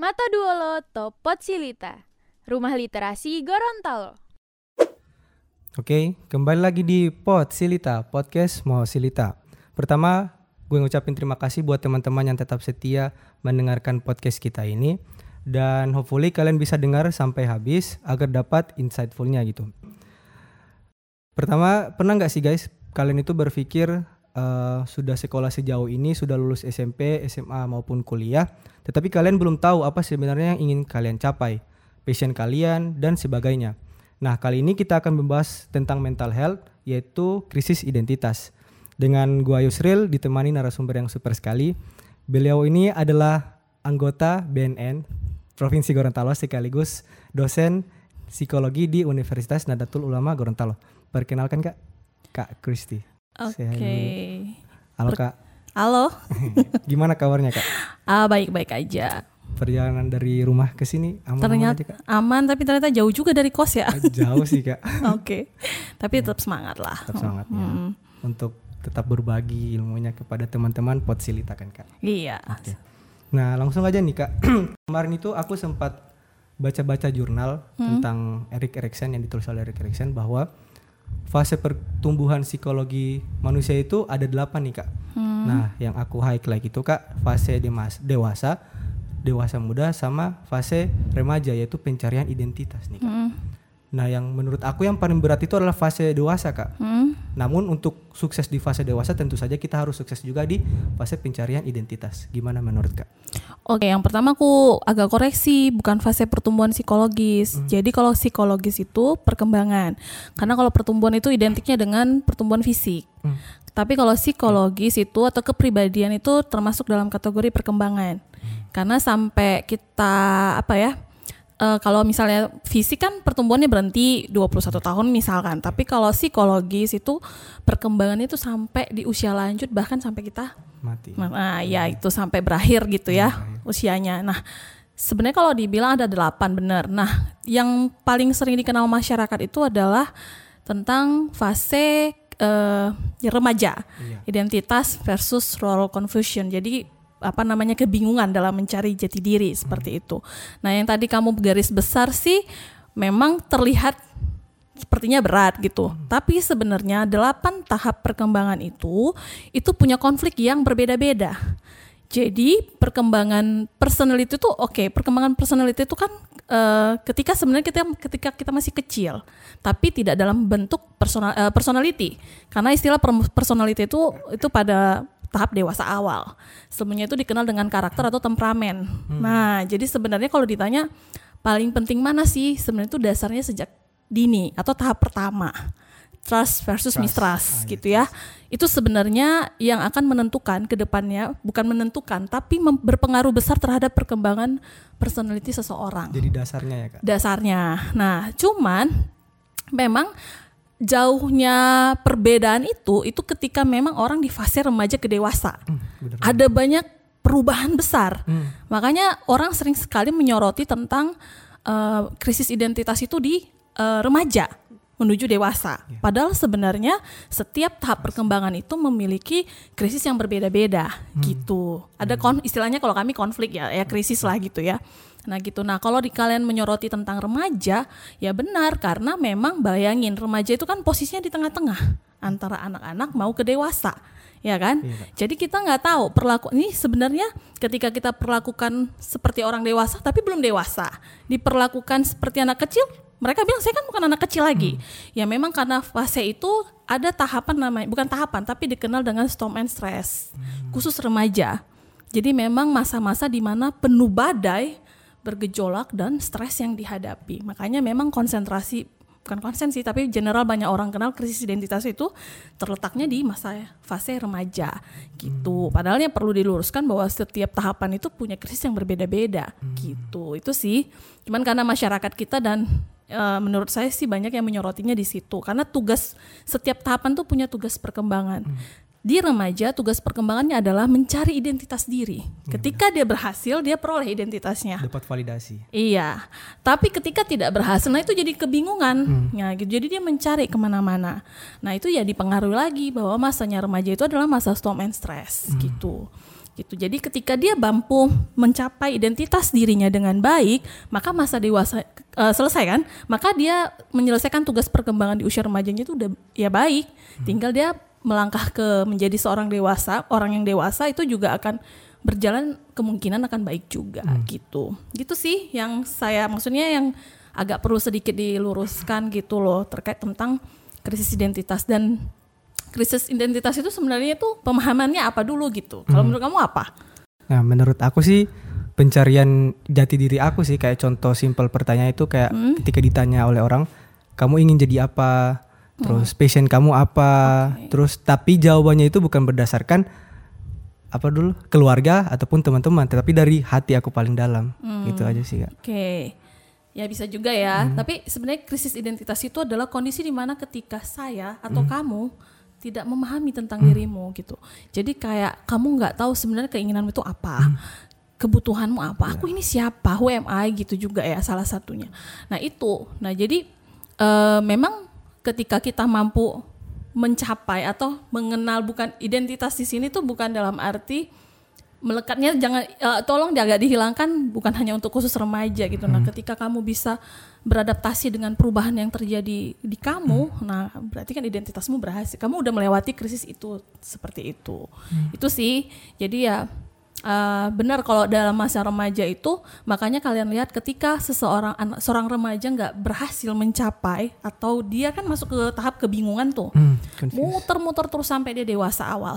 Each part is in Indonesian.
Mata Duolo Topot Silita, Rumah Literasi Gorontalo. Oke, kembali lagi di Pot Silita, podcast mau Silita. Pertama, gue ngucapin terima kasih buat teman-teman yang tetap setia mendengarkan podcast kita ini. Dan hopefully kalian bisa dengar sampai habis agar dapat insightfulnya gitu. Pertama, pernah nggak sih guys, kalian itu berpikir uh, sudah sekolah sejauh ini, sudah lulus SMP, SMA maupun kuliah, tetapi kalian belum tahu apa sebenarnya yang ingin kalian capai, passion kalian dan sebagainya. Nah, kali ini kita akan membahas tentang mental health yaitu krisis identitas. Dengan gua Yusril ditemani narasumber yang super sekali. Beliau ini adalah anggota BNN Provinsi Gorontalo sekaligus dosen psikologi di Universitas Nadatul Ulama Gorontalo. Perkenalkan Kak, Kak Kristi. Oke. Okay. Halo Kak. Halo. Gimana kabarnya Kak? Ah baik-baik aja. Perjalanan dari rumah ke sini aman ternyata aja, Kak? aman tapi ternyata jauh juga dari kos ya. Ah, jauh sih Kak. Oke. okay. Tapi tetap semangat lah. Tetap semangat ya. hmm. ya. Untuk tetap berbagi ilmunya kepada teman-teman Potsilita kan Kak. Iya. Okay. Nah, langsung aja nih Kak. Kemarin itu aku sempat baca-baca jurnal hmm. tentang Erik Erikson yang ditulis oleh Erik Erikson bahwa fase pertumbuhan psikologi manusia itu ada delapan nih kak. Hmm. Nah yang aku highlight itu kak fase demas, dewasa, dewasa muda sama fase remaja yaitu pencarian identitas nih kak. Hmm. Nah yang menurut aku yang paling berat itu adalah fase dewasa kak. Hmm. Namun untuk sukses di fase dewasa tentu saja kita harus sukses juga di fase pencarian identitas. Gimana menurut kak? Oke yang pertama aku agak koreksi bukan fase pertumbuhan psikologis. Hmm. Jadi kalau psikologis itu perkembangan. Karena kalau pertumbuhan itu identiknya dengan pertumbuhan fisik. Hmm. Tapi kalau psikologis itu atau kepribadian itu termasuk dalam kategori perkembangan. Hmm. Karena sampai kita apa ya? Uh, kalau misalnya fisik kan pertumbuhannya berhenti 21 tahun misalkan, tapi kalau psikologis itu perkembangan itu sampai di usia lanjut bahkan sampai kita mati. Nah, ya itu sampai berakhir gitu ya berakhir. usianya. Nah, sebenarnya kalau dibilang ada delapan benar. Nah, yang paling sering dikenal masyarakat itu adalah tentang fase uh, remaja, iya. identitas versus role confusion. Jadi apa namanya kebingungan dalam mencari jati diri seperti itu. Nah, yang tadi kamu garis besar sih memang terlihat sepertinya berat gitu. Tapi sebenarnya delapan tahap perkembangan itu itu punya konflik yang berbeda-beda. Jadi perkembangan personality itu oke, okay, perkembangan personality itu kan uh, ketika sebenarnya kita ketika kita masih kecil, tapi tidak dalam bentuk personal uh, personality. Karena istilah personality itu itu pada tahap dewasa awal. Sebelumnya itu dikenal dengan karakter atau temperamen. Hmm. Nah, jadi sebenarnya kalau ditanya paling penting mana sih? Sebenarnya itu dasarnya sejak dini atau tahap pertama. Trust versus trust. mistrust ah, gitu ya. Itu sebenarnya yang akan menentukan ke depannya, bukan menentukan tapi berpengaruh besar terhadap perkembangan personality seseorang. Jadi dasarnya ya, Kak. Dasarnya. Nah, cuman memang jauhnya perbedaan itu itu ketika memang orang di fase remaja ke dewasa. Hmm, Ada banyak perubahan besar. Hmm. Makanya orang sering sekali menyoroti tentang uh, krisis identitas itu di uh, remaja menuju dewasa. Yeah. Padahal sebenarnya setiap tahap perkembangan itu memiliki krisis yang berbeda-beda hmm. gitu. Ada hmm. kon istilahnya kalau kami konflik ya, ya krisis lah gitu ya. Nah gitu. Nah kalau di kalian menyoroti tentang remaja, ya benar karena memang bayangin remaja itu kan posisinya di tengah-tengah antara anak-anak mau ke dewasa, ya kan? Iya. Jadi kita nggak tahu perlaku ini sebenarnya ketika kita perlakukan seperti orang dewasa tapi belum dewasa, diperlakukan seperti anak kecil, mereka bilang saya kan bukan anak kecil lagi. Hmm. Ya memang karena fase itu ada tahapan namanya, bukan tahapan tapi dikenal dengan storm and stress, hmm. khusus remaja. Jadi memang masa-masa di mana penuh badai bergejolak dan stres yang dihadapi. Makanya memang konsentrasi bukan konsen sih tapi general banyak orang kenal krisis identitas itu terletaknya di masa fase remaja gitu. Hmm. Padahal yang perlu diluruskan bahwa setiap tahapan itu punya krisis yang berbeda-beda hmm. gitu. Itu sih. Cuman karena masyarakat kita dan e, menurut saya sih banyak yang menyorotinya di situ karena tugas setiap tahapan tuh punya tugas perkembangan. Hmm di remaja tugas perkembangannya adalah mencari identitas diri. Hmm. Ketika dia berhasil, dia peroleh identitasnya. Dapat validasi. Iya. Tapi ketika tidak berhasil, nah itu jadi kebingungan. Hmm. Ya, gitu. Jadi dia mencari ke mana-mana. Nah itu ya dipengaruhi lagi bahwa masanya remaja itu adalah masa storm and stress hmm. gitu. Gitu. Jadi ketika dia mampu mencapai identitas dirinya dengan baik, maka masa dewasa uh, selesai kan? Maka dia menyelesaikan tugas perkembangan di usia remajanya itu udah ya baik. Tinggal dia melangkah ke menjadi seorang dewasa, orang yang dewasa itu juga akan berjalan kemungkinan akan baik juga hmm. gitu. Gitu sih yang saya maksudnya yang agak perlu sedikit diluruskan gitu loh terkait tentang krisis identitas dan krisis identitas itu sebenarnya itu pemahamannya apa dulu gitu. Kalau hmm. menurut kamu apa? Nah, menurut aku sih pencarian jati diri aku sih kayak contoh simpel pertanyaan itu kayak hmm. ketika ditanya oleh orang, kamu ingin jadi apa? Terus hmm. passion kamu apa? Okay. Terus tapi jawabannya itu bukan berdasarkan apa dulu keluarga ataupun teman-teman, tetapi dari hati aku paling dalam. Hmm. Gitu aja sih, Kak. Oke. Okay. Ya bisa juga ya. Hmm. Tapi sebenarnya krisis identitas itu adalah kondisi di mana ketika saya atau hmm. kamu tidak memahami tentang hmm. dirimu gitu. Jadi kayak kamu nggak tahu sebenarnya keinginanmu itu apa. Hmm. Kebutuhanmu apa? Aku ini siapa? Who am I gitu juga ya salah satunya. Nah, itu. Nah, jadi uh, memang ketika kita mampu mencapai atau mengenal bukan identitas di sini tuh bukan dalam arti melekatnya jangan uh, tolong agak dihilangkan bukan hanya untuk khusus remaja gitu. Nah, hmm. Nah, ketika kamu bisa beradaptasi dengan perubahan yang terjadi di kamu, hmm. nah berarti kan identitasmu berhasil. Kamu udah melewati krisis itu seperti itu. Hmm. Itu sih. Jadi ya uh, benar kalau dalam masa remaja itu makanya kalian lihat ketika seseorang anak seorang remaja nggak berhasil mencapai atau dia kan masuk ke tahap kebingungan tuh. Hmm, muter-muter terus sampai dia dewasa awal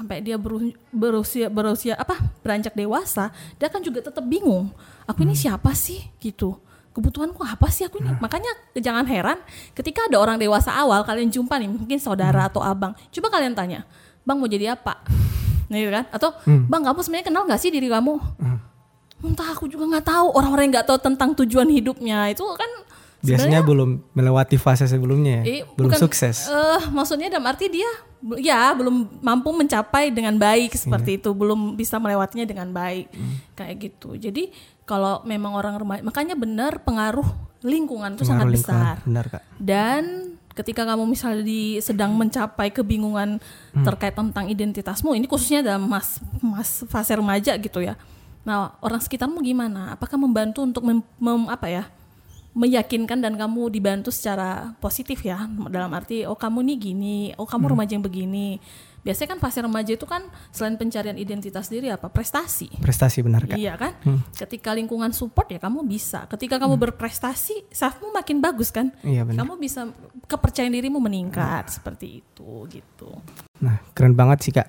sampai dia berusia berusia apa beranjak dewasa dia kan juga tetap bingung aku ini hmm. siapa sih gitu kebutuhanku apa sih aku ini nah. makanya jangan heran ketika ada orang dewasa awal kalian jumpa nih mungkin saudara hmm. atau abang coba kalian tanya bang mau jadi apa nih gitu kan atau hmm. bang kamu sebenarnya kenal nggak sih diri kamu hmm. entah aku juga nggak tahu orang-orang nggak tahu tentang tujuan hidupnya itu kan biasanya belum melewati fase sebelumnya ya, eh, belum bukan, sukses. Uh, maksudnya dalam arti dia ya belum mampu mencapai dengan baik seperti hmm. itu, belum bisa melewatinya dengan baik hmm. kayak gitu. Jadi kalau memang orang remaja, makanya benar pengaruh lingkungan itu sangat lingkungan, besar. Benar kak. Dan ketika kamu misalnya di sedang mencapai kebingungan hmm. terkait tentang identitasmu, ini khususnya dalam mas mas fase remaja gitu ya. Nah orang sekitarmu gimana? Apakah membantu untuk mem, mem apa ya? Meyakinkan dan kamu dibantu secara positif ya dalam arti oh kamu nih gini oh kamu hmm. remaja yang begini biasanya kan fase remaja itu kan selain pencarian identitas diri apa prestasi prestasi benar kan iya kan hmm. ketika lingkungan support ya kamu bisa ketika kamu hmm. berprestasi selfmu makin bagus kan iya, benar. kamu bisa kepercayaan dirimu meningkat hmm. seperti itu gitu nah keren banget sih kak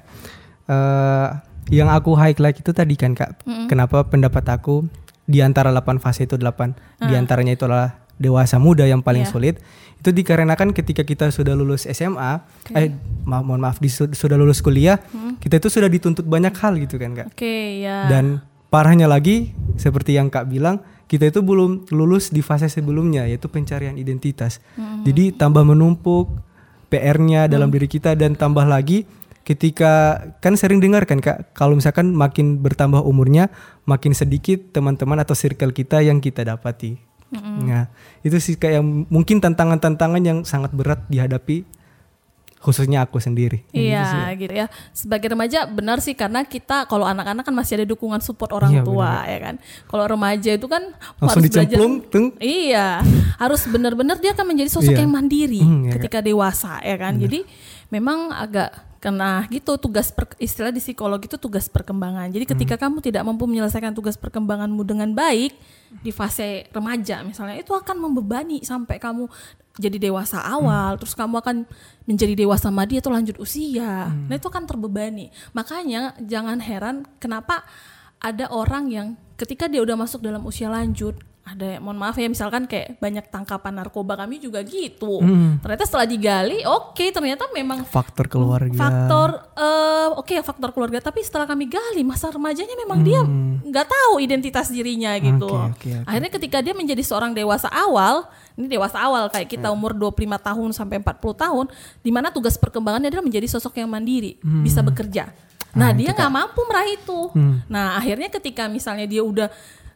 uh, yang aku highlight itu tadi kan kak -hmm. kenapa pendapat aku di antara 8 fase itu 8 hmm. di antaranya itu adalah dewasa muda yang paling yeah. sulit itu dikarenakan ketika kita sudah lulus SMA okay. eh ma mohon maaf di, sudah lulus kuliah hmm. kita itu sudah dituntut banyak hal gitu kan kak okay, yeah. dan parahnya lagi seperti yang kak bilang kita itu belum lulus di fase sebelumnya yaitu pencarian identitas hmm. jadi tambah menumpuk PR-nya hmm. dalam diri kita dan tambah lagi ketika kan sering dengar kan kak kalau misalkan makin bertambah umurnya makin sedikit teman-teman atau circle kita yang kita dapati mm-hmm. nah itu sih kayak mungkin tantangan-tantangan yang sangat berat dihadapi khususnya aku sendiri. Iya gitu, gitu ya. Sebagai remaja benar sih karena kita kalau anak-anak kan masih ada dukungan support orang iya, tua benar. ya kan. Kalau remaja itu kan Langsung harus belajar. Tung. Iya, harus benar-benar dia akan menjadi sosok iya. yang mandiri iya, ketika dewasa ya kan. Benar. Jadi memang agak karena gitu tugas per, istilah di psikologi itu tugas perkembangan. Jadi ketika hmm. kamu tidak mampu menyelesaikan tugas perkembanganmu dengan baik di fase remaja misalnya itu akan membebani sampai kamu jadi dewasa awal, hmm. terus kamu akan menjadi dewasa madi atau lanjut usia. Hmm. Nah itu akan terbebani. Makanya jangan heran kenapa ada orang yang ketika dia udah masuk dalam usia lanjut ada mohon maaf ya misalkan kayak banyak tangkapan narkoba kami juga gitu hmm. ternyata setelah digali oke okay, ternyata memang faktor keluarga faktor uh, oke okay, faktor keluarga tapi setelah kami gali masa remajanya memang hmm. dia nggak tahu identitas dirinya gitu okay, okay, okay. akhirnya ketika dia menjadi seorang dewasa awal ini dewasa awal kayak kita hmm. umur 25 tahun sampai 40 tahun di mana tugas perkembangannya adalah menjadi sosok yang mandiri hmm. bisa bekerja nah, nah dia nggak mampu meraih itu hmm. nah akhirnya ketika misalnya dia udah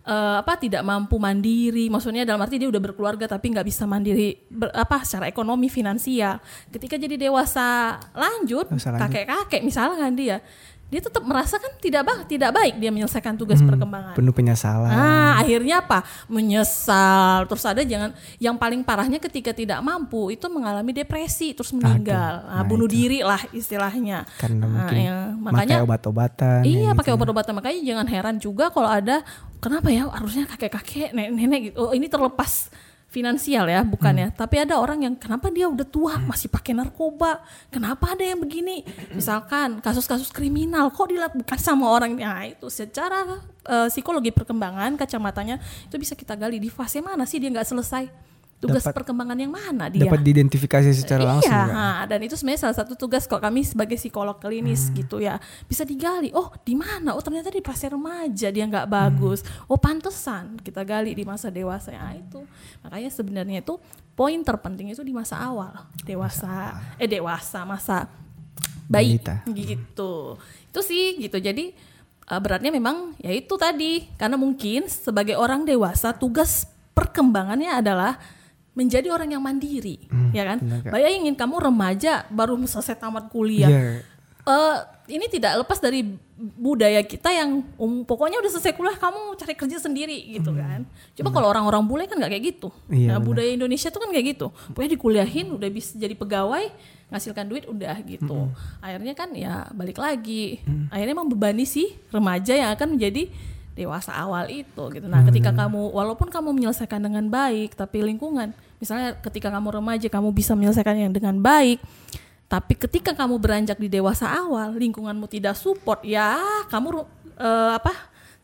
uh, apa tidak mampu mandiri. Maksudnya dalam arti dia udah berkeluarga tapi nggak bisa mandiri ber, apa secara ekonomi finansial. Ketika jadi dewasa lanjut. kakek-kakek misalnya kan dia dia tetap merasa kan tidak baik, tidak baik dia menyelesaikan tugas Hmm, perkembangan. Penuh penyesalan. Nah, akhirnya apa? Menyesal. Terus ada jangan yang paling parahnya ketika tidak mampu itu mengalami depresi terus meninggal. Nah, nah bunuh diri lah istilahnya. Karena Nah, mungkin ya, makanya obat-obatan. ya Iya gitu pakai obat-obatan makanya jangan heran juga kalau ada kenapa ya harusnya kakek-kakek nenek-nenek gitu. Oh ini terlepas finansial ya bukan ya. Tapi ada orang yang kenapa dia udah tua masih pakai narkoba? Kenapa ada yang begini? Misalkan kasus-kasus kriminal kok dilakukan sama orang? Nah itu secara eh, psikologi perkembangan kacamatanya itu bisa kita gali di fase mana sih dia nggak selesai tugas Dapat- perkembangan yang mana dia Dapat diidentifikasi secara langsung iya, ha, dan itu sebenarnya salah satu tugas kok kami sebagai psikolog klinis Hmm. gitu ya. Bisa digali, oh di mana? Oh ternyata di fase remaja dia nggak Hmm. bagus. Oh pantesan kita gali di masa dewasa ya itu. Makanya sebenarnya itu poin terpenting itu di masa awal dewasa, eh dewasa masa bayi Balita. gitu. Itu sih gitu. Jadi eh, beratnya memang ya itu tadi karena mungkin sebagai orang dewasa tugas perkembangannya adalah menjadi orang yang mandiri, ya kan? benar. Bayangin kamu remaja baru selesai tamat kuliah. Iya. Eh, ini tidak lepas dari budaya kita yang um, pokoknya udah selesai kuliah kamu cari kerja sendiri gitu kan. Coba kalau orang-orang bule kan nggak kayak gitu. Hmm. Iya, nah, benar. budaya Indonesia tuh kan kayak gitu. Pokoknya dikuliahin udah bisa jadi pegawai, ngasilkan duit udah gitu. Hmm. Akhirnya kan ya balik lagi. Akhirnya membebani si remaja yang akan menjadi dewasa awal itu gitu. Nah, ketika Hmm. kamu walaupun kamu menyelesaikan dengan baik tapi lingkungan misalnya ketika kamu remaja kamu bisa menyelesaikan yang dengan baik tapi ketika kamu beranjak di dewasa awal lingkunganmu tidak support ya kamu eh, apa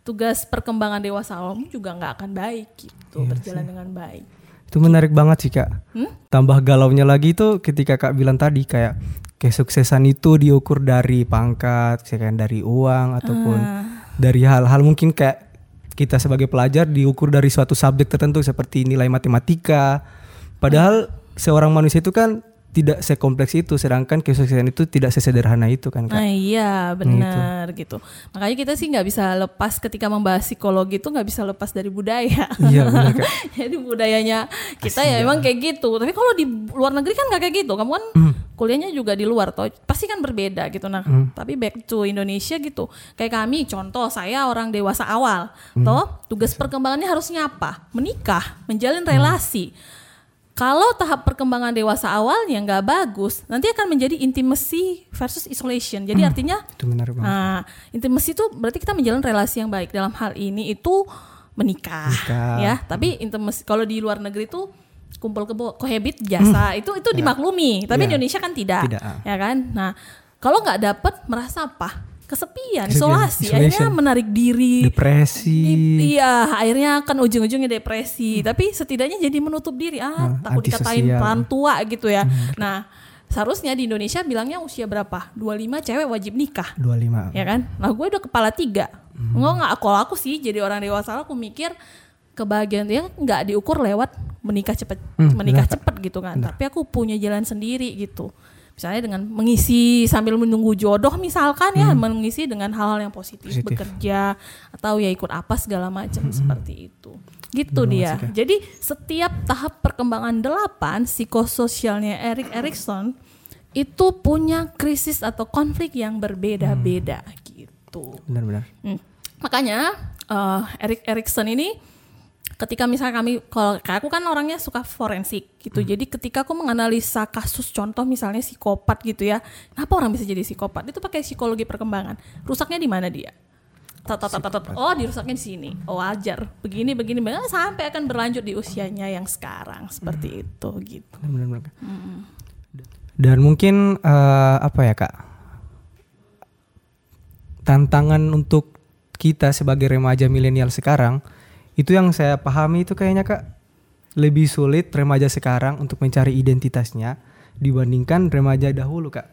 tugas perkembangan dewasa awalmu juga nggak akan baik gitu berjalan dengan baik Itu menarik banget sih kak. Hmm? Tambah galaunya lagi tuh ketika kak bilang tadi kayak kesuksesan itu diukur dari pangkat, misalkan dari uang ataupun Ah. dari hal-hal mungkin kayak kita sebagai pelajar diukur dari suatu subjek tertentu seperti nilai matematika. Padahal seorang manusia itu kan tidak sekompleks itu, sedangkan kesuksesan itu tidak sesederhana itu kan kak. Nah iya benar gitu. Makanya kita sih nggak bisa lepas ketika membahas psikologi itu nggak bisa lepas dari budaya. Iya benar kak. Jadi budayanya kita ya memang kayak gitu. Tapi kalau di luar negeri kan nggak kayak gitu. Kamu kan Hmm. kuliahnya juga di luar toh. Pasti kan berbeda gitu. Nah, tapi back to Indonesia gitu. Kayak kami contoh saya orang dewasa awal. Hmm. Toh tugas perkembangannya harusnya apa? Menikah, menjalin Hmm. relasi. Kalau tahap perkembangan dewasa awalnya nggak bagus, nanti akan menjadi intimacy versus isolation. Jadi artinya Itu menarik banget. Nah, intimacy itu berarti kita menjalin relasi yang baik. Dalam hal ini itu menikah, Nikah. ya. Tapi intimacy kalau di luar negeri itu kumpul kebo cohabit biasa itu itu dimaklumi. Tapi Ya. Indonesia kan tidak, Tidak, ah. ya kan? Nah, kalau nggak dapat merasa apa? Kesepian, isolasi, akhirnya menarik diri. Depresi. Di- Iya, akhirnya akan ujung-ujungnya depresi. Tapi setidaknya jadi menutup diri. Ah, Nah, takut dikatain peran tua gitu ya. Nah, seharusnya di Indonesia bilangnya usia berapa? 25 cewek wajib nikah 25. ya kan? Nah gue udah kepala tiga. Nggak nggak kalau aku sih jadi orang dewasa aku mikir kebahagiaan dia nggak diukur lewat menikah cepet, Hmm, menikah cepet gitu kan. Tapi aku punya jalan sendiri gitu. Misalnya dengan mengisi sambil menunggu jodoh misalkan ya, mengisi dengan hal-hal yang positif, Hmm. Positif. bekerja atau ya ikut apa segala macam seperti itu. Gitu Benar dia. Jadi setiap tahap perkembangan delapan psikososialnya Erik Erikson itu punya krisis atau konflik yang berbeda-beda gitu. Benar-benar. Hmm. Makanya eh, Erik Erikson ini ketika misalnya kami kalau kayak aku kan orangnya suka forensik gitu. Jadi ketika aku menganalisa kasus contoh misalnya psikopat gitu ya. Kenapa orang bisa jadi psikopat? Itu pakai psikologi perkembangan. Rusaknya di mana dia? Oh dirusaknya di sini. Oh wajar. Begini begini begini sampai akan berlanjut di usianya yang sekarang seperti itu gitu. Benar-benar. Kak. Dan mungkin eh, apa ya kak? Tantangan untuk kita sebagai remaja milenial sekarang itu yang saya pahami itu kayaknya kak lebih sulit remaja sekarang untuk mencari identitasnya dibandingkan remaja dahulu kak.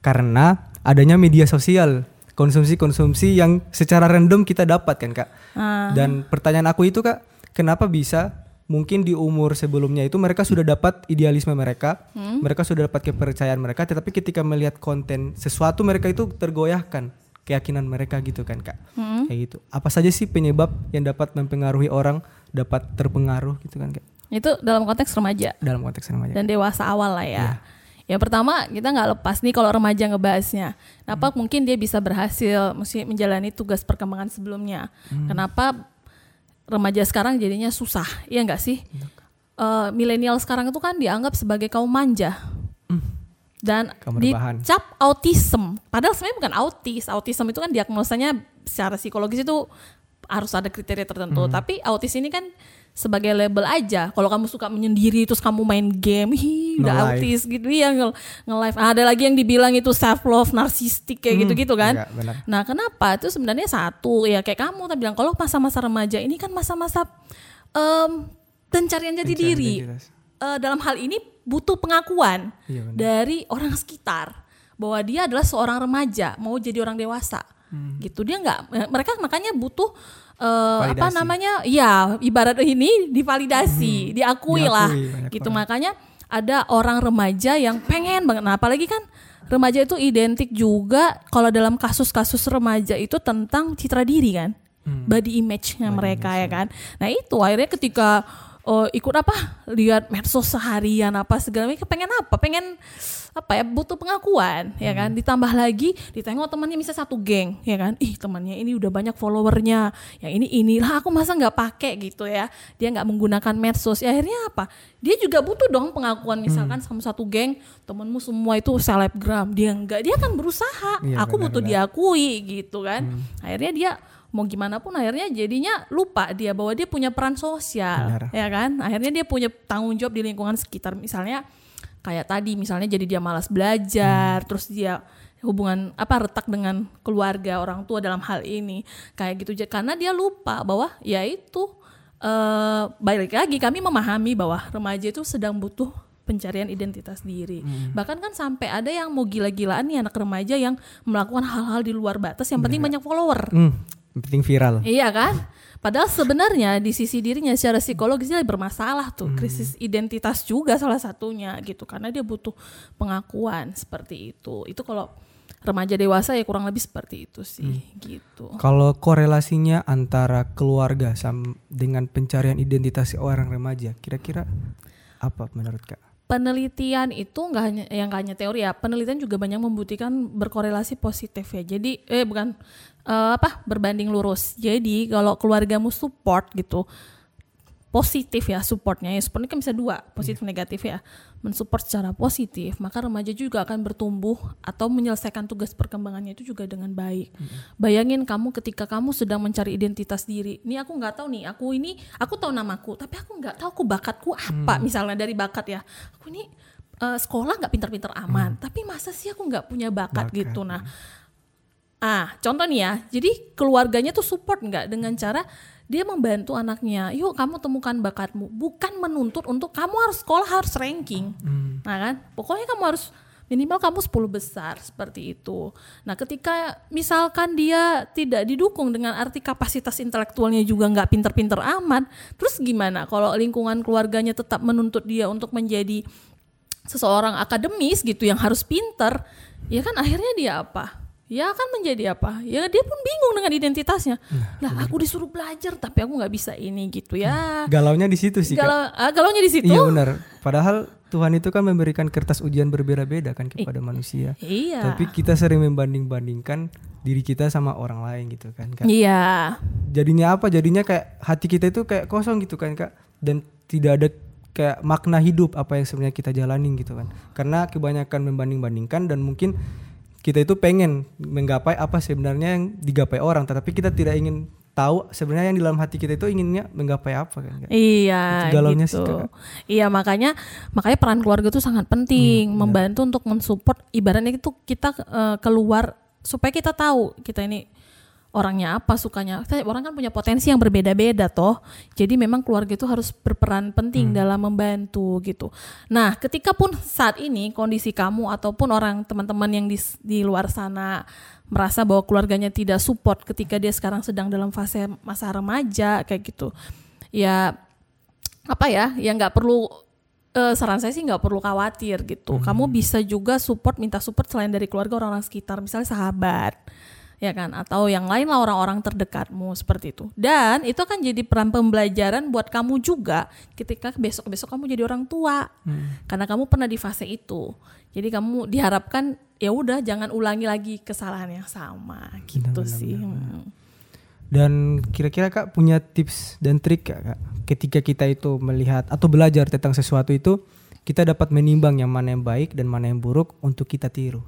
Karena adanya media sosial, konsumsi-konsumsi yang secara random kita dapat kan kak. Ah. Dan pertanyaan aku itu kak, kenapa bisa mungkin di umur sebelumnya itu mereka sudah dapat idealisme mereka, mereka sudah dapat kepercayaan mereka, tetapi ketika melihat konten sesuatu mereka itu tergoyahkan keyakinan mereka gitu kan kak, kayak gitu. Apa saja sih penyebab yang dapat mempengaruhi orang dapat terpengaruh gitu kan kak? Itu dalam konteks remaja. Dalam konteks remaja. dan dewasa awal lah ya. Yang pertama kita nggak lepas nih kalau remaja ngebahasnya. Kenapa mungkin dia bisa berhasil mesti menjalani tugas perkembangan sebelumnya? Kenapa remaja sekarang jadinya susah? Iya nggak sih? Eh, milenial sekarang itu kan dianggap sebagai kaum manja dan Kaum rebahan. dicap autism. Padahal sebenarnya bukan autis. Autism itu kan diagnosanya secara psikologis itu harus ada kriteria tertentu. Hmm. Tapi autis ini kan sebagai label aja. Kalau kamu suka menyendiri terus kamu main game, hi, udah No life. autis gitu ya nge, live Ada lagi yang dibilang itu self love, narsistik kayak gitu-gitu kan. Enggak, benar. Nah, kenapa? Itu sebenarnya satu ya kayak kamu tadi bilang kalau masa-masa remaja ini kan masa-masa em, pencarian jati Pencarian diri. Eh, dalam hal ini butuh pengakuan Iya, dari orang sekitar bahwa dia adalah seorang remaja mau jadi orang dewasa. Gitu dia nggak eh, mereka makanya butuh eh, apa namanya? Ya, ibarat ini divalidasi, diakui, Diakui lah. Gitu orang. makanya ada orang remaja yang pengen banget. Nah, apalagi kan remaja itu identik juga kalau dalam kasus-kasus remaja itu tentang citra diri kan. Body image-nya mereka ya kan. Nah, itu akhirnya ketika oh, ikut apa? Lihat medsos seharian apa segala macam. Pengen apa? Pengen apa ya? Butuh pengakuan ya kan? Ditambah lagi ditengok temannya bisa satu geng ya kan? Ih temannya ini udah banyak followernya. Yang ini inilah aku masa nggak pakai gitu ya. Dia nggak menggunakan medsos. Ya akhirnya apa? Dia juga butuh dong pengakuan. Misalkan sama satu geng temenmu semua itu selebgram. Dia enggak dia kan berusaha. Iya, aku butuh benar-benar. diakui gitu kan. Akhirnya dia mau gimana pun akhirnya jadinya lupa dia bahwa dia punya peran sosial Benar. ya kan? Akhirnya dia punya tanggung jawab di lingkungan sekitar. Misalnya kayak tadi misalnya jadi dia malas belajar terus dia hubungan apa retak dengan keluarga orang tua dalam hal ini. Kayak gitu. Karena dia lupa bahwa ya itu eh balik lagi kami memahami bahwa remaja itu sedang butuh pencarian identitas diri. Bahkan kan sampai ada yang mau gila-gilaan nih anak remaja yang melakukan hal-hal di luar batas yang penting banyak follower. Hmm, yang penting viral. Iya kan? Padahal sebenarnya di sisi dirinya secara psikologis dia bermasalah tuh, krisis identitas juga salah satunya gitu karena dia butuh pengakuan seperti itu. Itu kalau remaja dewasa ya kurang lebih seperti itu sih gitu. Kalau korelasinya antara keluarga sam dengan pencarian identitas orang remaja, kira-kira apa menurut kak? Penelitian itu nggak hanya yang nggak hanya teori ya, penelitian juga banyak membuktikan berkorelasi positif ya. Jadi eh bukan eh, apa berbanding lurus. Jadi kalau keluargamu support gitu, positif ya supportnya. Ya supportnya kan bisa dua positif negatif ya. Mensupport secara positif maka remaja juga akan bertumbuh atau menyelesaikan tugas perkembangannya itu juga dengan baik. Bayangin kamu ketika kamu sedang mencari identitas diri. Ini aku nggak tahu nih aku ini aku tahu namaku tapi aku nggak tahu aku bakatku apa misalnya dari bakat ya. Aku ini eh, sekolah nggak pintar-pintar aman tapi masa sih aku nggak punya bakat, Bakat, gitu? Nah Ah, contoh nih ya. Jadi keluarganya tuh support nggak dengan cara dia membantu anaknya. Yuk kamu temukan bakatmu. Bukan menuntut untuk kamu harus sekolah harus ranking. Nah kan, pokoknya kamu harus minimal kamu 10 besar seperti itu. Nah ketika misalkan dia tidak didukung dengan arti kapasitas intelektualnya juga nggak pinter-pinter amat, terus gimana kalau lingkungan keluarganya tetap menuntut dia untuk menjadi seseorang akademis gitu yang harus pinter, ya kan akhirnya dia apa? Ya kan menjadi apa? Ya dia pun bingung dengan identitasnya. Lah aku disuruh belajar tapi aku nggak bisa ini gitu ya. Galaunya di situ sih kak. Galau, ah, galaunya di situ. Iya benar. Padahal Tuhan itu kan memberikan kertas ujian berbeda-beda kan kepada manusia. Iya. Tapi kita sering membanding-bandingkan diri kita sama orang lain gitu kan kak. Iya. Jadinya apa? Jadinya kayak hati kita itu kayak kosong gitu kan kak. Dan tidak ada kayak makna hidup apa yang sebenarnya kita jalanin gitu kan. Karena kebanyakan membanding-bandingkan dan mungkin kita itu pengen menggapai apa sebenarnya yang digapai orang, tetapi kita tidak ingin tahu sebenarnya yang di dalam hati kita itu inginnya menggapai apa kan. Iya, Itu galaunya sih, gitu. Kak. Iya makanya makanya peran keluarga itu sangat penting, membantu untuk mensupport. Ibaratnya itu kita eh, keluar supaya kita tahu kita ini orangnya apa sukanya. Orang kan punya potensi yang berbeda-beda toh. Jadi memang keluarga itu harus berperan penting dalam membantu gitu. Nah, ketika pun saat ini kondisi kamu ataupun orang teman-teman yang di, di luar sana merasa bahwa keluarganya tidak support ketika dia sekarang sedang dalam fase masa remaja kayak gitu. Ya apa ya yang nggak perlu eh, saran saya sih nggak perlu khawatir gitu kamu bisa juga support minta support selain dari keluarga orang-orang sekitar misalnya sahabat ya kan? Atau yang lain lah orang-orang terdekatmu seperti itu. Dan itu akan jadi peran pembelajaran buat kamu juga ketika besok besok kamu jadi orang tua. Hmm. karena kamu pernah di fase itu. Jadi kamu diharapkan ya udah jangan ulangi lagi kesalahan yang sama. Gitu benar, sih. benar, benar. Hmm. dan kira-kira kak punya tips dan trik kak, kak? Ketika kita itu melihat atau belajar tentang sesuatu itu kita dapat menimbang yang mana yang baik dan mana yang buruk untuk kita tiru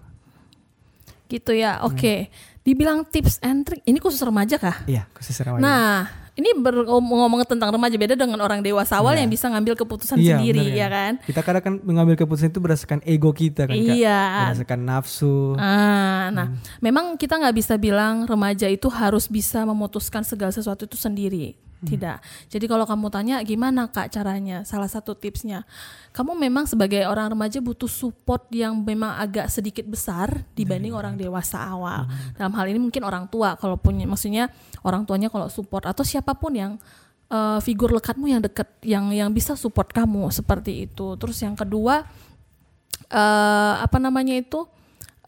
gitu ya oke okay. hmm Dibilang tips and trick, ini khusus remaja kah? Iya, khusus remaja. Nah, ini ngomong tentang remaja beda dengan orang dewasa awal ya. yang bisa ngambil keputusan iya, sendiri, bener, ya. ya kan? Kita kadang kan mengambil keputusan itu berdasarkan ego kita kan, iya. berdasarkan nafsu. Ah, nah, hmm. memang kita nggak bisa bilang remaja itu harus bisa memutuskan segala sesuatu itu sendiri. Hmm. Tidak. Jadi kalau kamu tanya gimana kak caranya, salah satu tipsnya, kamu memang sebagai orang remaja butuh support yang memang agak sedikit besar dibanding hmm. orang dewasa awal. Hmm. Dalam hal ini mungkin orang tua kalau punya, maksudnya orang tuanya kalau support atau siapa pun yang uh, figur lekatmu yang dekat, yang yang bisa support kamu seperti itu. Terus yang kedua, uh, apa namanya itu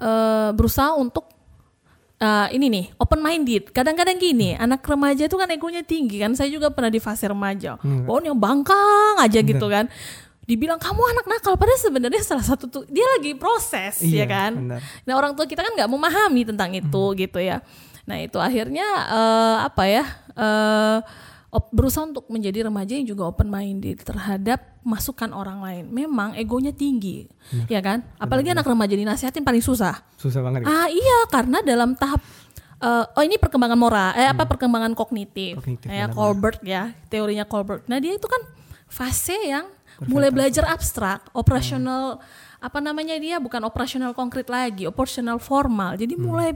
uh, berusaha untuk uh, ini nih open minded kadang-kadang gini anak remaja itu kan egonya tinggi kan saya juga pernah di fase remaja hmm. pokoknya bangkang aja Bener. gitu kan dibilang kamu anak nakal padahal sebenarnya salah satu tuh dia lagi proses iya, ya kan bener. nah orang tua kita kan nggak memahami tentang itu hmm. gitu ya nah itu akhirnya uh, apa ya uh, berusaha untuk menjadi remaja yang juga open minded terhadap masukan orang lain. Memang egonya tinggi, nah, ya kan? Apalagi benar, anak remaja dinasihatin paling susah. Susah banget. Ya? Ah iya, karena dalam tahap uh, oh ini perkembangan moral, eh apa hmm. perkembangan kognitif, kognitif ya Colbert ya, teorinya Colbert. Nah dia itu kan fase yang Perfect. mulai belajar abstrak, operasional hmm. apa namanya dia bukan operasional konkret lagi, operasional formal. Jadi hmm. mulai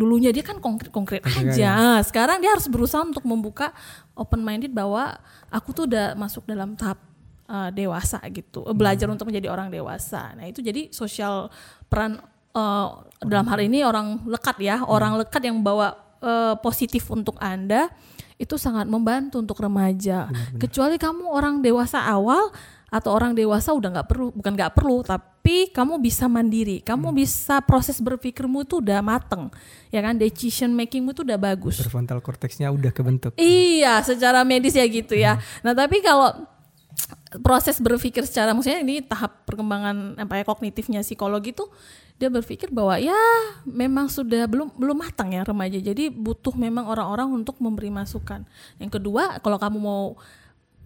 dulunya dia kan konkret-konkret aja. Ya. Sekarang dia harus berusaha untuk membuka open minded bahwa aku tuh udah masuk dalam tahap uh, dewasa gitu, hmm. belajar untuk menjadi orang dewasa. Nah itu jadi sosial peran uh, dalam hal ini orang lekat ya, hmm. orang lekat yang bawa uh, positif untuk anda itu sangat membantu untuk remaja. Benar, benar. Kecuali kamu orang dewasa awal atau orang dewasa udah nggak perlu bukan nggak perlu tapi kamu bisa mandiri kamu hmm. bisa proses berpikirmu itu udah mateng ya kan decision makingmu itu udah bagus prefrontal cortexnya udah kebentuk iya secara medis ya gitu ya hmm. nah tapi kalau proses berpikir secara maksudnya ini tahap perkembangan apa ya kognitifnya psikologi itu dia berpikir bahwa ya memang sudah belum belum matang ya remaja. Jadi butuh memang orang-orang untuk memberi masukan. Yang kedua kalau kamu mau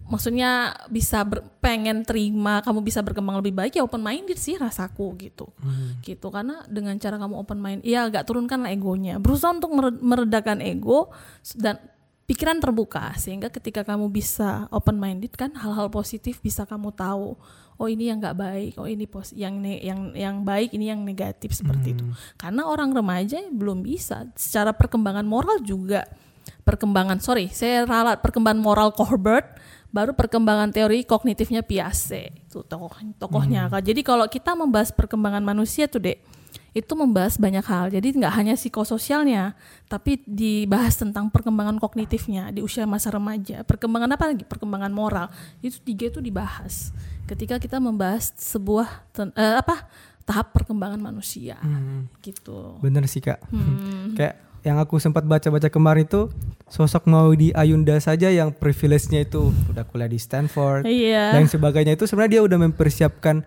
maksudnya bisa ber, pengen terima kamu bisa berkembang lebih baik ya open minded sih rasaku gitu. Hmm. gitu karena dengan cara kamu open mind ya agak turunkan egonya. Berusaha untuk meredakan ego dan pikiran terbuka sehingga ketika kamu bisa open minded kan hal-hal positif bisa kamu tahu oh ini yang nggak baik oh ini pos yang ne yang yang baik ini yang negatif seperti hmm. itu karena orang remaja belum bisa secara perkembangan moral juga perkembangan sorry saya ralat perkembangan moral Corbett baru perkembangan teori kognitifnya Piaget itu tokoh tokohnya hmm. jadi kalau kita membahas perkembangan manusia tuh dek itu membahas banyak hal. Jadi nggak hanya psikososialnya tapi dibahas tentang perkembangan kognitifnya di usia masa remaja. Perkembangan apa lagi? Perkembangan moral. Itu tiga itu dibahas ketika kita membahas sebuah uh, apa? Tahap perkembangan manusia. Hmm. gitu. Bener sih kak. Hmm. kayak yang aku sempat baca-baca kemarin itu sosok Maudi Ayunda saja yang privilege-nya itu udah kuliah di Stanford iya. dan sebagainya. Itu sebenarnya dia udah mempersiapkan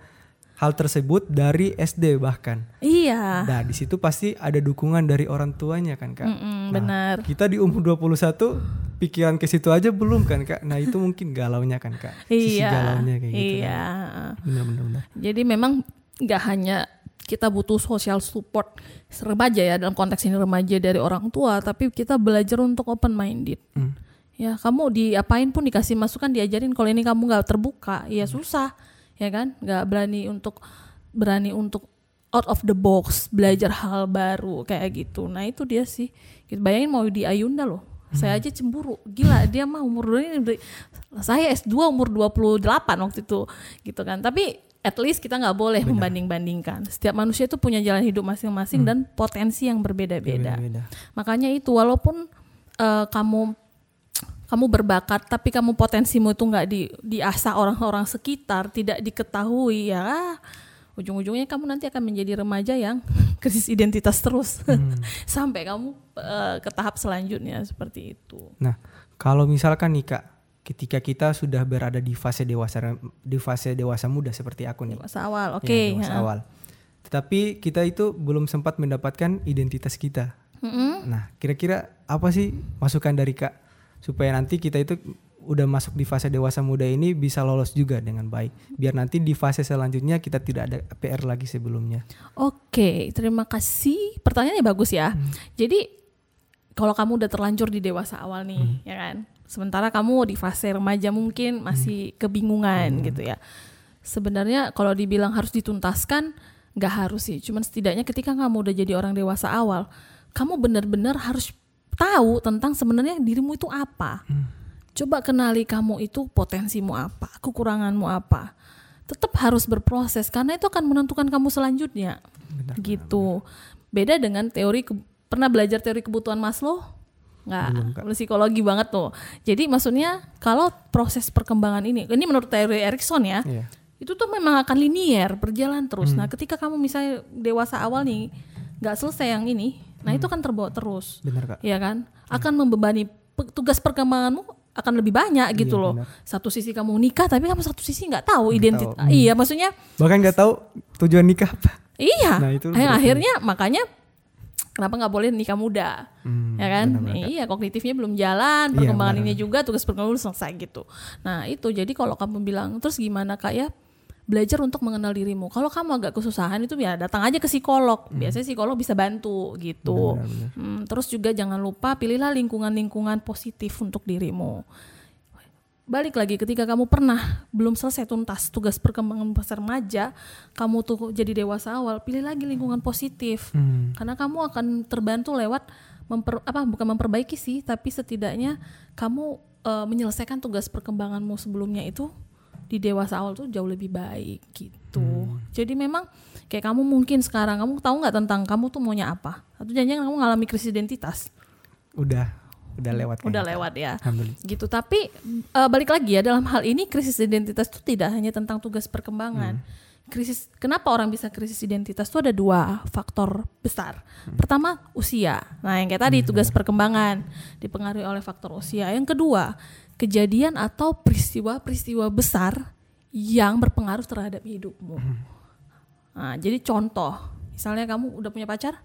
hal tersebut dari SD bahkan. Iya. Nah, di situ pasti ada dukungan dari orang tuanya kan, Kak. Mm -mm, nah, benar. Kita di umur 21 pikiran ke situ aja belum kan, Kak. Nah, itu mungkin galaunya kan, Kak. Sisi iya. galaunya kayak gitu. Iya. Kan. Benar-benar. Jadi memang nggak hanya kita butuh social support remaja ya dalam konteks ini remaja dari orang tua tapi kita belajar untuk open minded hmm. ya kamu diapain pun dikasih masukan diajarin kalau ini kamu nggak terbuka ya hmm. susah ya kan? Nggak berani untuk berani untuk out of the box belajar hal baru kayak gitu. Nah itu dia sih. Kita bayangin mau di Ayunda loh. Hmm. saya aja cemburu. Gila dia mah umur ini saya S2 umur 28 waktu itu gitu kan. Tapi at least kita nggak boleh membanding-bandingkan. Setiap manusia itu punya jalan hidup masing-masing hmm. dan potensi yang berbeda-beda. Makanya itu walaupun uh, kamu kamu berbakat tapi kamu potensimu itu nggak di diasah orang-orang sekitar, tidak diketahui ya ujung-ujungnya kamu nanti akan menjadi remaja yang krisis identitas terus sampai kamu eh, ke tahap selanjutnya seperti itu. Nah, kalau misalkan nih Kak, ketika kita sudah berada di fase dewasa di fase dewasa muda seperti aku nih. Masa awal, oke. Ya, dewasa ha. awal. Tetapi kita itu belum sempat mendapatkan identitas kita. Mm-mm. Nah, kira-kira apa sih masukan dari Kak supaya nanti kita itu udah masuk di fase dewasa muda ini bisa lolos juga dengan baik. Biar nanti di fase selanjutnya kita tidak ada PR lagi sebelumnya. Oke, terima kasih. Pertanyaannya bagus ya. Jadi kalau kamu udah terlanjur di dewasa awal nih, ya kan? Sementara kamu di fase remaja mungkin masih kebingungan gitu ya. Sebenarnya kalau dibilang harus dituntaskan, nggak harus sih. Cuman setidaknya ketika kamu udah jadi orang dewasa awal, kamu benar-benar harus tahu tentang sebenarnya dirimu itu apa. Coba kenali kamu itu potensimu apa, kekuranganmu apa. Tetap harus berproses karena itu akan menentukan kamu selanjutnya. gitu. Beda dengan teori ke- pernah belajar teori kebutuhan Maslow? Nggak, psikologi banget tuh. Jadi maksudnya kalau proses perkembangan ini, ini menurut teori Erikson ya, Iya. itu tuh memang akan linier berjalan terus. Nah, ketika kamu misalnya dewasa awal nih nggak selesai yang ini, nah itu akan terbawa terus, Benar Kak. ya kan? Akan membebani tugas perkembanganmu akan lebih banyak gitu Iya, loh. benar. Satu sisi kamu nikah, tapi kamu satu sisi nggak tahu identitas. Hmm. Iya, maksudnya Bahkan nggak tahu tujuan nikah apa. iya. Nah, itu berarti- akhirnya makanya kenapa nggak boleh nikah muda, Hmm, ya kan? Kak. Iya, kognitifnya belum jalan, Iya, perkembangan benar. ini juga tugas perkembangan belum selesai gitu. Nah itu jadi kalau kamu bilang terus gimana kak ya? Belajar untuk mengenal dirimu. Kalau kamu agak kesusahan itu ya datang aja ke psikolog. Biasanya psikolog bisa bantu gitu. Hmm. Benar, benar. Hmm, terus juga jangan lupa pilihlah lingkungan-lingkungan positif untuk dirimu. Balik lagi ketika kamu pernah belum selesai tuntas tugas perkembangan pas remaja, kamu tuh jadi dewasa awal, pilih lagi lingkungan positif. Hmm. Karena kamu akan terbantu lewat memper, apa bukan memperbaiki sih, tapi setidaknya kamu eh, menyelesaikan tugas perkembanganmu sebelumnya itu di dewasa awal tuh jauh lebih baik gitu. Hmm. Jadi memang kayak kamu mungkin sekarang kamu tahu nggak tentang kamu tuh maunya apa? Atau jangan kamu ngalami krisis identitas? Udah, udah lewat. Udah lewat ya. Alhamdulillah. Gitu. Tapi eh, balik lagi ya dalam hal ini krisis identitas itu tidak hanya tentang tugas perkembangan. Krisis kenapa orang bisa krisis identitas itu ada dua faktor besar. Pertama usia. Nah, yang kayak tadi tugas perkembangan dipengaruhi oleh faktor usia. Yang kedua, kejadian atau peristiwa-peristiwa besar yang berpengaruh terhadap hidupmu. Nah, jadi contoh, misalnya kamu udah punya pacar?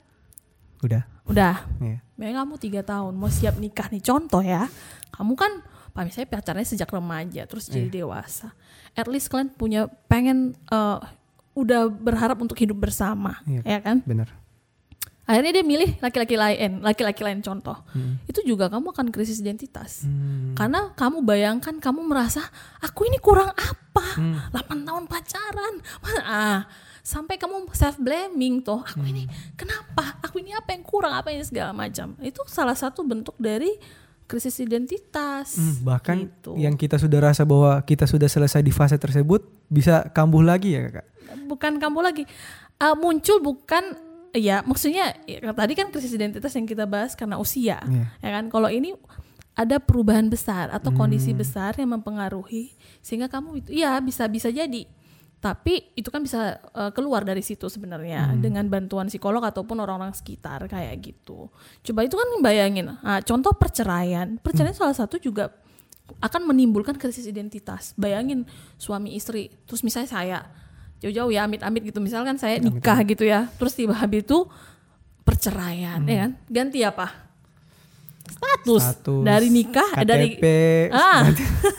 Udah. Udah, Iya. Memang kamu tiga tahun mau siap nikah nih contoh ya. Kamu kan Pak misalnya pacarnya sejak remaja terus jadi dewasa. At least kalian punya pengen eh, udah berharap untuk hidup bersama, Iya. ya kan? Benar. Akhirnya dia milih laki-laki lain, laki-laki lain contoh. Itu juga kamu akan krisis identitas. Hmm. Karena kamu bayangkan kamu merasa aku ini kurang apa? 8 tahun pacaran. Ah, sampai kamu self blaming tuh. Aku ini kenapa? Aku ini apa yang kurang? Apa ini segala macam. Itu salah satu bentuk dari krisis identitas. Hmm, bahkan gitu. yang kita sudah rasa bahwa kita sudah selesai di fase tersebut bisa kambuh lagi ya kak. bukan kamu lagi Uh, muncul bukan ya maksudnya ya, tadi kan krisis identitas yang kita bahas karena usia Iya. ya kan kalau ini ada perubahan besar atau kondisi Hmm. besar yang mempengaruhi sehingga kamu itu ya bisa bisa jadi tapi itu kan bisa uh, keluar dari situ sebenarnya Hmm. dengan bantuan psikolog ataupun orang-orang sekitar kayak gitu coba itu kan bayangin ah, contoh perceraian perceraian Hmm. salah satu juga akan menimbulkan krisis identitas bayangin suami istri terus misalnya saya jauh-jauh ya amit-amit gitu. Misalkan saya nikah gitu ya terus tiba habis itu perceraian ya kan? Ganti apa? Status, Status, dari nikah eh, dari KTP, ah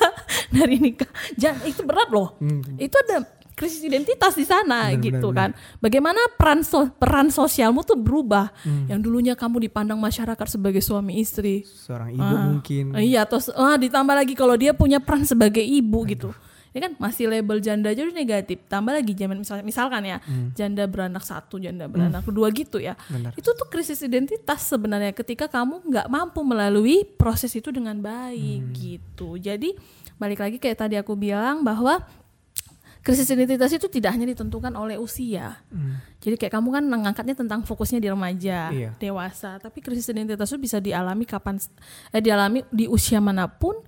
dari nikah. Jangan itu berat loh. Hmm. itu ada krisis identitas di sana Benar, gitu benar, kan. Bagaimana peran so- peran sosialmu tuh berubah. Hmm. yang dulunya kamu dipandang masyarakat sebagai suami istri. Seorang ibu mungkin. Iya, terus ah, ditambah lagi kalau dia punya peran sebagai ibu gitu. Ini kan masih label janda aja udah negatif. Tambah lagi zaman misalnya misalkan ya, janda beranak satu, janda beranak dua gitu ya. Benar. Itu tuh krisis identitas sebenarnya ketika kamu nggak mampu melalui proses itu dengan baik gitu. Jadi balik lagi kayak tadi aku bilang bahwa krisis identitas itu tidak hanya ditentukan oleh usia. Jadi kayak kamu kan mengangkatnya tentang fokusnya di remaja, Iya. dewasa, tapi krisis identitas itu bisa dialami kapan eh, dialami di usia mana pun.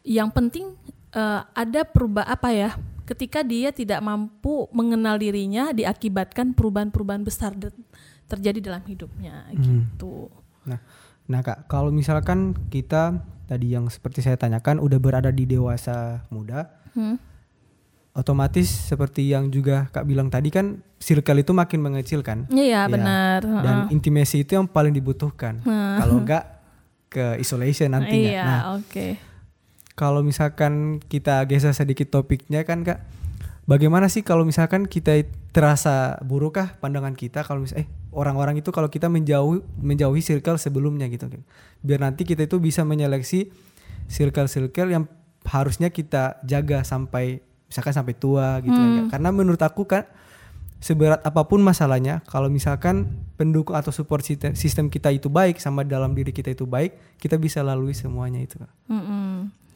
Yang penting eh, ada perubahan apa ya? ketika dia tidak mampu mengenal dirinya diakibatkan perubahan-perubahan besar terjadi dalam hidupnya Hmm. gitu. Nah, nah kak, kalau misalkan kita tadi yang seperti saya tanyakan udah berada di dewasa muda, Hmm. otomatis seperti yang juga kak bilang tadi kan circle itu makin mengecil kan, Iya Ya. benar. dan Heeh. intimasi itu yang paling dibutuhkan. Kalau enggak ke isolation nantinya. Iya, Nah, oke. Kalau misalkan kita geser sedikit topiknya kan kak, bagaimana sih kalau misalkan kita terasa buruk kah pandangan kita kalau misalnya eh orang-orang itu kalau kita menjauhi menjauhi circle sebelumnya gitu, biar nanti kita itu bisa menyeleksi circle-circle yang harusnya kita jaga sampai misalkan sampai tua gitu kan, Kak. karena menurut aku kan seberat apa pun masalahnya kalau misalkan pendukung atau support sistem, sistem kita itu baik sama dalam diri kita itu baik kita bisa lalui semuanya itu Kak. Mm-mm.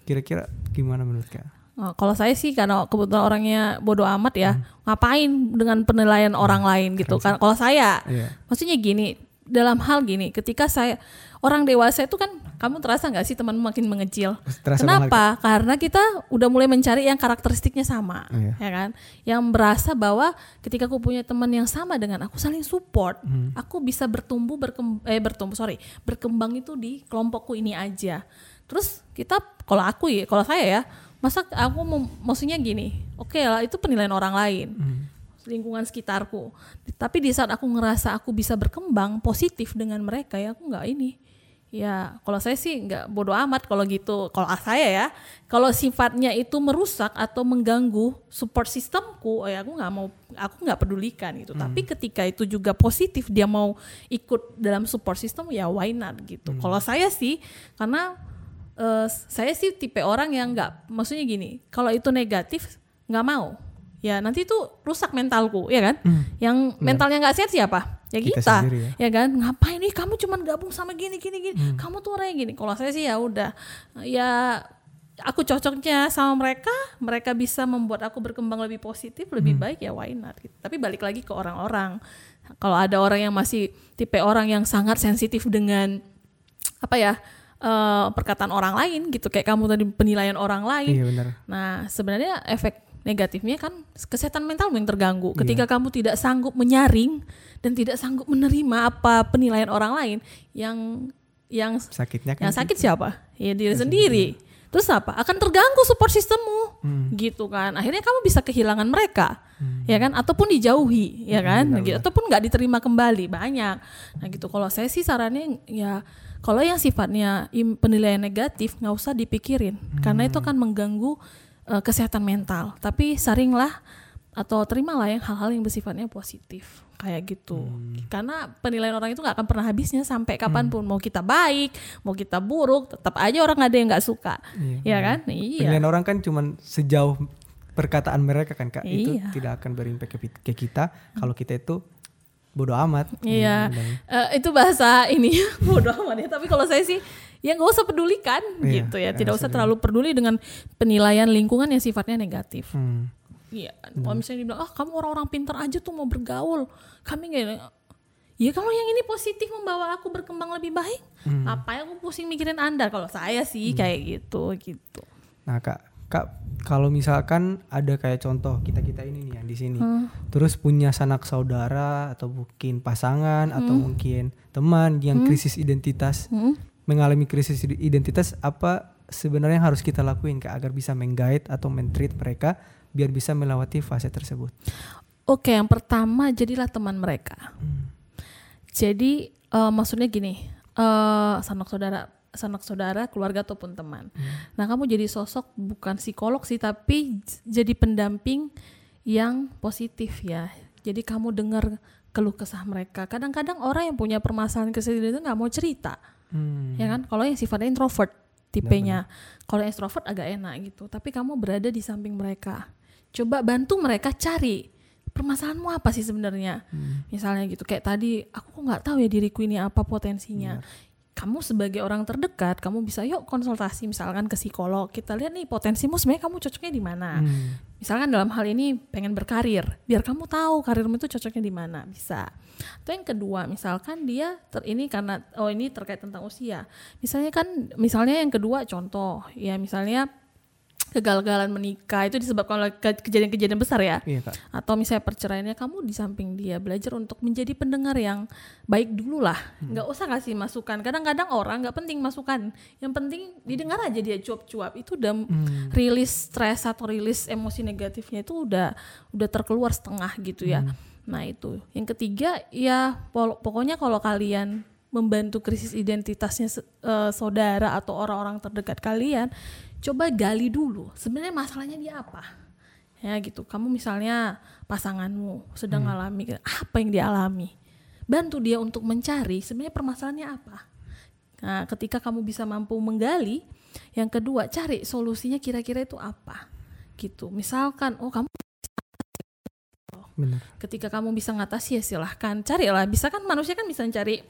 Kira-kira gimana menurut kak? Oh, kalau saya sih karena kebetulan orangnya bodoh amat ya, ngapain dengan penilaian orang lain gitu kan? Kalau saya, Iya. maksudnya gini, dalam hal gini, ketika saya orang dewasa itu kan, kamu terasa nggak sih temanmu makin mengecil? Terasa banget, Kenapa? Karena kita udah mulai mencari yang karakteristiknya sama, Iya. ya kan? Yang berasa bahwa ketika aku punya teman yang sama dengan aku saling support, aku bisa bertumbuh berkembang, eh bertumbuh sorry, berkembang itu di kelompokku ini aja. Terus kita, kalau aku ya, kalau saya ya, masa aku mau, maksudnya gini, oke lah itu penilaian orang lain, lingkungan sekitarku. Tapi di saat aku ngerasa aku bisa berkembang positif dengan mereka ya aku nggak ini. Ya, kalau saya sih nggak bodoh amat kalau gitu. Kalau saya ya, kalau sifatnya itu merusak atau mengganggu support sistemku, oh ya aku nggak mau, aku nggak pedulikan gitu. Tapi ketika itu juga positif, dia mau ikut dalam support system, ya why not gitu. Kalau saya sih, karena eh, saya sih tipe orang yang nggak, maksudnya gini, kalau itu negatif nggak mau. Ya nanti itu rusak mentalku, ya kan? Yang mentalnya nggak sehat siapa? Ya Kita kita, sendiri ya. kan? Ngapain nih kamu cuman gabung sama gini gini gini? Kamu tuh orangnya gini. Kalau saya sih ya udah, ya aku cocoknya sama mereka, mereka bisa membuat aku berkembang lebih positif, lebih baik ya why not? gitu. Tapi balik lagi ke orang-orang. Kalau ada orang yang masih tipe orang yang sangat sensitif dengan apa ya eh, perkataan orang lain gitu, kayak kamu tadi penilaian orang lain. Iya benar. Nah, sebenarnya efek negatifnya kan kesehatan mental yang terganggu. Ketika kamu tidak sanggup menyaring dan tidak sanggup menerima apa penilaian orang lain yang yang Sakitnya kan. yang sakit siapa? Ya diri sendiri. Terus apa? Akan terganggu support sistemmu. Gitu kan. Akhirnya kamu bisa kehilangan mereka. Ya kan? Ataupun dijauhi, ya kan? Gitu. Ataupun nggak diterima kembali, banyak. Nah, gitu. Kalau saya sih sarannya ya kalau yang sifatnya penilaian negatif nggak usah dipikirin. Karena itu akan mengganggu eh, kesehatan mental. Tapi saringlah atau terimalah yang hal-hal yang bersifatnya positif. Kayak gitu. Karena penilaian orang itu nggak akan pernah habisnya sampai kapan pun. Mau kita baik mau kita buruk tetap aja orang ada yang nggak suka. Ya kan? Iya. Penilaian orang kan cuman sejauh perkataan mereka kan kak. Itu Iya. tidak akan berimpact ke, ke kita. Kalau kita itu bodoh amat. Iya, Hmm, Eh, itu bahasa ini bodoh amat ya. Tapi kalau saya sih ya nggak usah pedulikan Iya, gitu ya. Tidak usah terlalu peduli dengan penilaian lingkungan yang sifatnya negatif. Hmm. Iya, kalau misalnya dibilang, ah kamu orang-orang pintar aja tuh mau bergaul, kami nggak. Ya kalau yang ini positif membawa aku berkembang lebih baik, Hmm. apa yang aku pusing mikirin anda? Kalau saya sih kayak gitu, gitu. Nah kak, kak kalau misalkan ada kayak contoh kita kita ini nih yang di sini, Hmm. terus punya sanak saudara atau mungkin pasangan atau mungkin teman yang krisis identitas, Hmm. mengalami krisis ide- identitas, apa sebenarnya yang harus kita lakuin kak agar bisa menggait atau mentreat mereka biar bisa melewati fase tersebut? Oke, yang pertama jadilah teman mereka. Jadi eh, maksudnya gini, eh sanak saudara, sanak saudara, keluarga ataupun teman. Nah, kamu jadi sosok bukan psikolog sih, tapi jadi pendamping yang positif ya. Jadi kamu dengar keluh kesah mereka. Kadang-kadang orang yang punya permasalahan kesedihan itu nggak mau cerita, Hmm. ya kan? Kalau yang sifatnya introvert tipenya, kalau yang extrovert agak enak gitu. Tapi kamu berada di samping mereka. Coba bantu mereka cari permasalahanmu apa sih sebenarnya. Misalnya gitu kayak tadi aku kok nggak tahu ya diriku ini apa potensinya. Kamu sebagai orang terdekat, kamu bisa yuk konsultasi misalkan ke psikolog. Kita lihat nih potensimu sebenarnya kamu cocoknya di mana. Hmm. Misalkan dalam hal ini pengen berkarir, biar kamu tahu karirmu itu cocoknya di mana, bisa. Atau yang kedua, misalkan dia ter ini karena oh ini terkait tentang usia. Misalnya kan misalnya yang kedua contoh, ya misalnya kegagalan menikah itu disebabkan oleh ke- kejadian-kejadian besar ya. Iya kak. Atau misalnya perceraiannya kamu di samping dia belajar untuk menjadi pendengar yang baik dulu lah. Hmm. Usah kasih masukan. Kadang-kadang orang nggak penting masukan. Yang penting didengar aja dia cuap-cuap. Itu udah Hmm. rilis stres atau rilis emosi negatifnya itu udah udah terkeluar setengah gitu ya. Hmm. Nah itu. Yang ketiga ya pokoknya kalau kalian membantu krisis identitasnya eh, saudara atau orang-orang terdekat kalian, coba gali dulu sebenarnya masalahnya dia apa. Ya gitu. Kamu misalnya pasanganmu sedang alami apa yang dia alami. Bantu dia untuk mencari sebenarnya permasalahannya apa. Nah, ketika kamu bisa mampu menggali, yang kedua cari solusinya kira-kira itu apa. Gitu. Misalkan oh kamu Benar. ketika kamu bisa ngatasi ya silahkan carilah bisa kan manusia kan bisa cari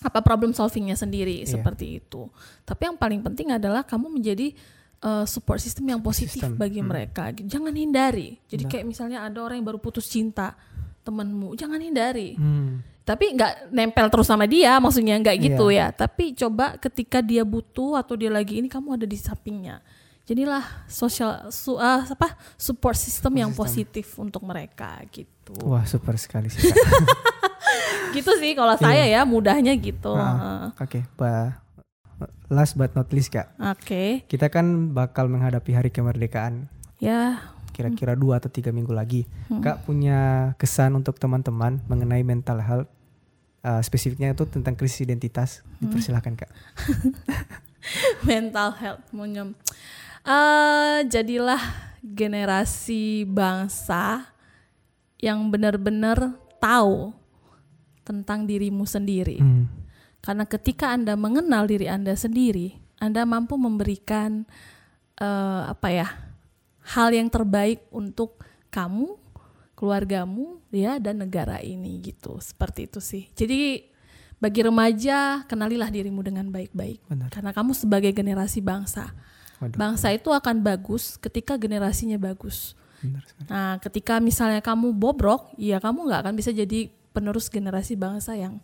apa problem solvingnya sendiri Iya. seperti itu tapi yang paling penting adalah kamu menjadi uh, support system yang positif System, bagi hmm. mereka jangan hindari jadi Benar. kayak misalnya ada orang yang baru putus cinta temanmu jangan hindari Hmm. tapi nggak nempel terus sama dia maksudnya nggak gitu Iya. ya tapi coba ketika dia butuh atau dia lagi ini kamu ada di sampingnya jadilah sosial su, ah, apa support system yang System. positif untuk mereka gitu Wah super sekali sih. gitu sih kalau saya ya mudahnya gitu Ah, Oke, ba- last but not least kak, oke kita kan bakal menghadapi hari kemerdekaan ya kira-kira dua atau tiga minggu lagi. Hmm. Kak punya kesan untuk teman-teman mengenai mental health, uh, spesifiknya itu tentang krisis identitas. Hmm. Dipersilahkan kak. mental health munyem Eh, jadilah generasi bangsa yang benar-benar tahu tentang dirimu sendiri Hmm. Karena ketika Anda mengenal diri Anda sendiri, Anda mampu memberikan eh, apa ya? hal yang terbaik untuk kamu, keluargamu, ya dan negara ini gitu. Seperti itu sih. Jadi bagi remaja, kenalilah dirimu dengan baik-baik. Benar. Karena kamu sebagai generasi bangsa. Waduh, Bangsa itu akan bagus ketika generasinya bagus. benar. Nah, ketika misalnya kamu bobrok, ya kamu nggak akan bisa jadi penerus generasi bangsa yang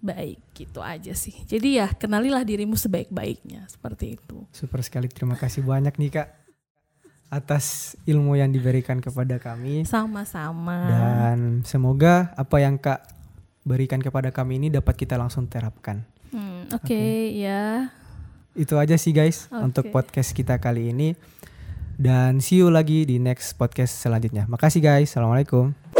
baik gitu aja sih. Jadi ya kenalilah dirimu sebaik-baiknya seperti itu. Super sekali. Terima kasih banyak nih kak atas ilmu yang diberikan kepada kami Sama-sama. dan semoga apa yang kak berikan kepada kami ini dapat kita langsung terapkan. Hmm, Oke ya. Itu aja sih guys Oke. untuk podcast kita kali ini. Dan see you lagi di next podcast selanjutnya. Makasih guys. Assalamualaikum.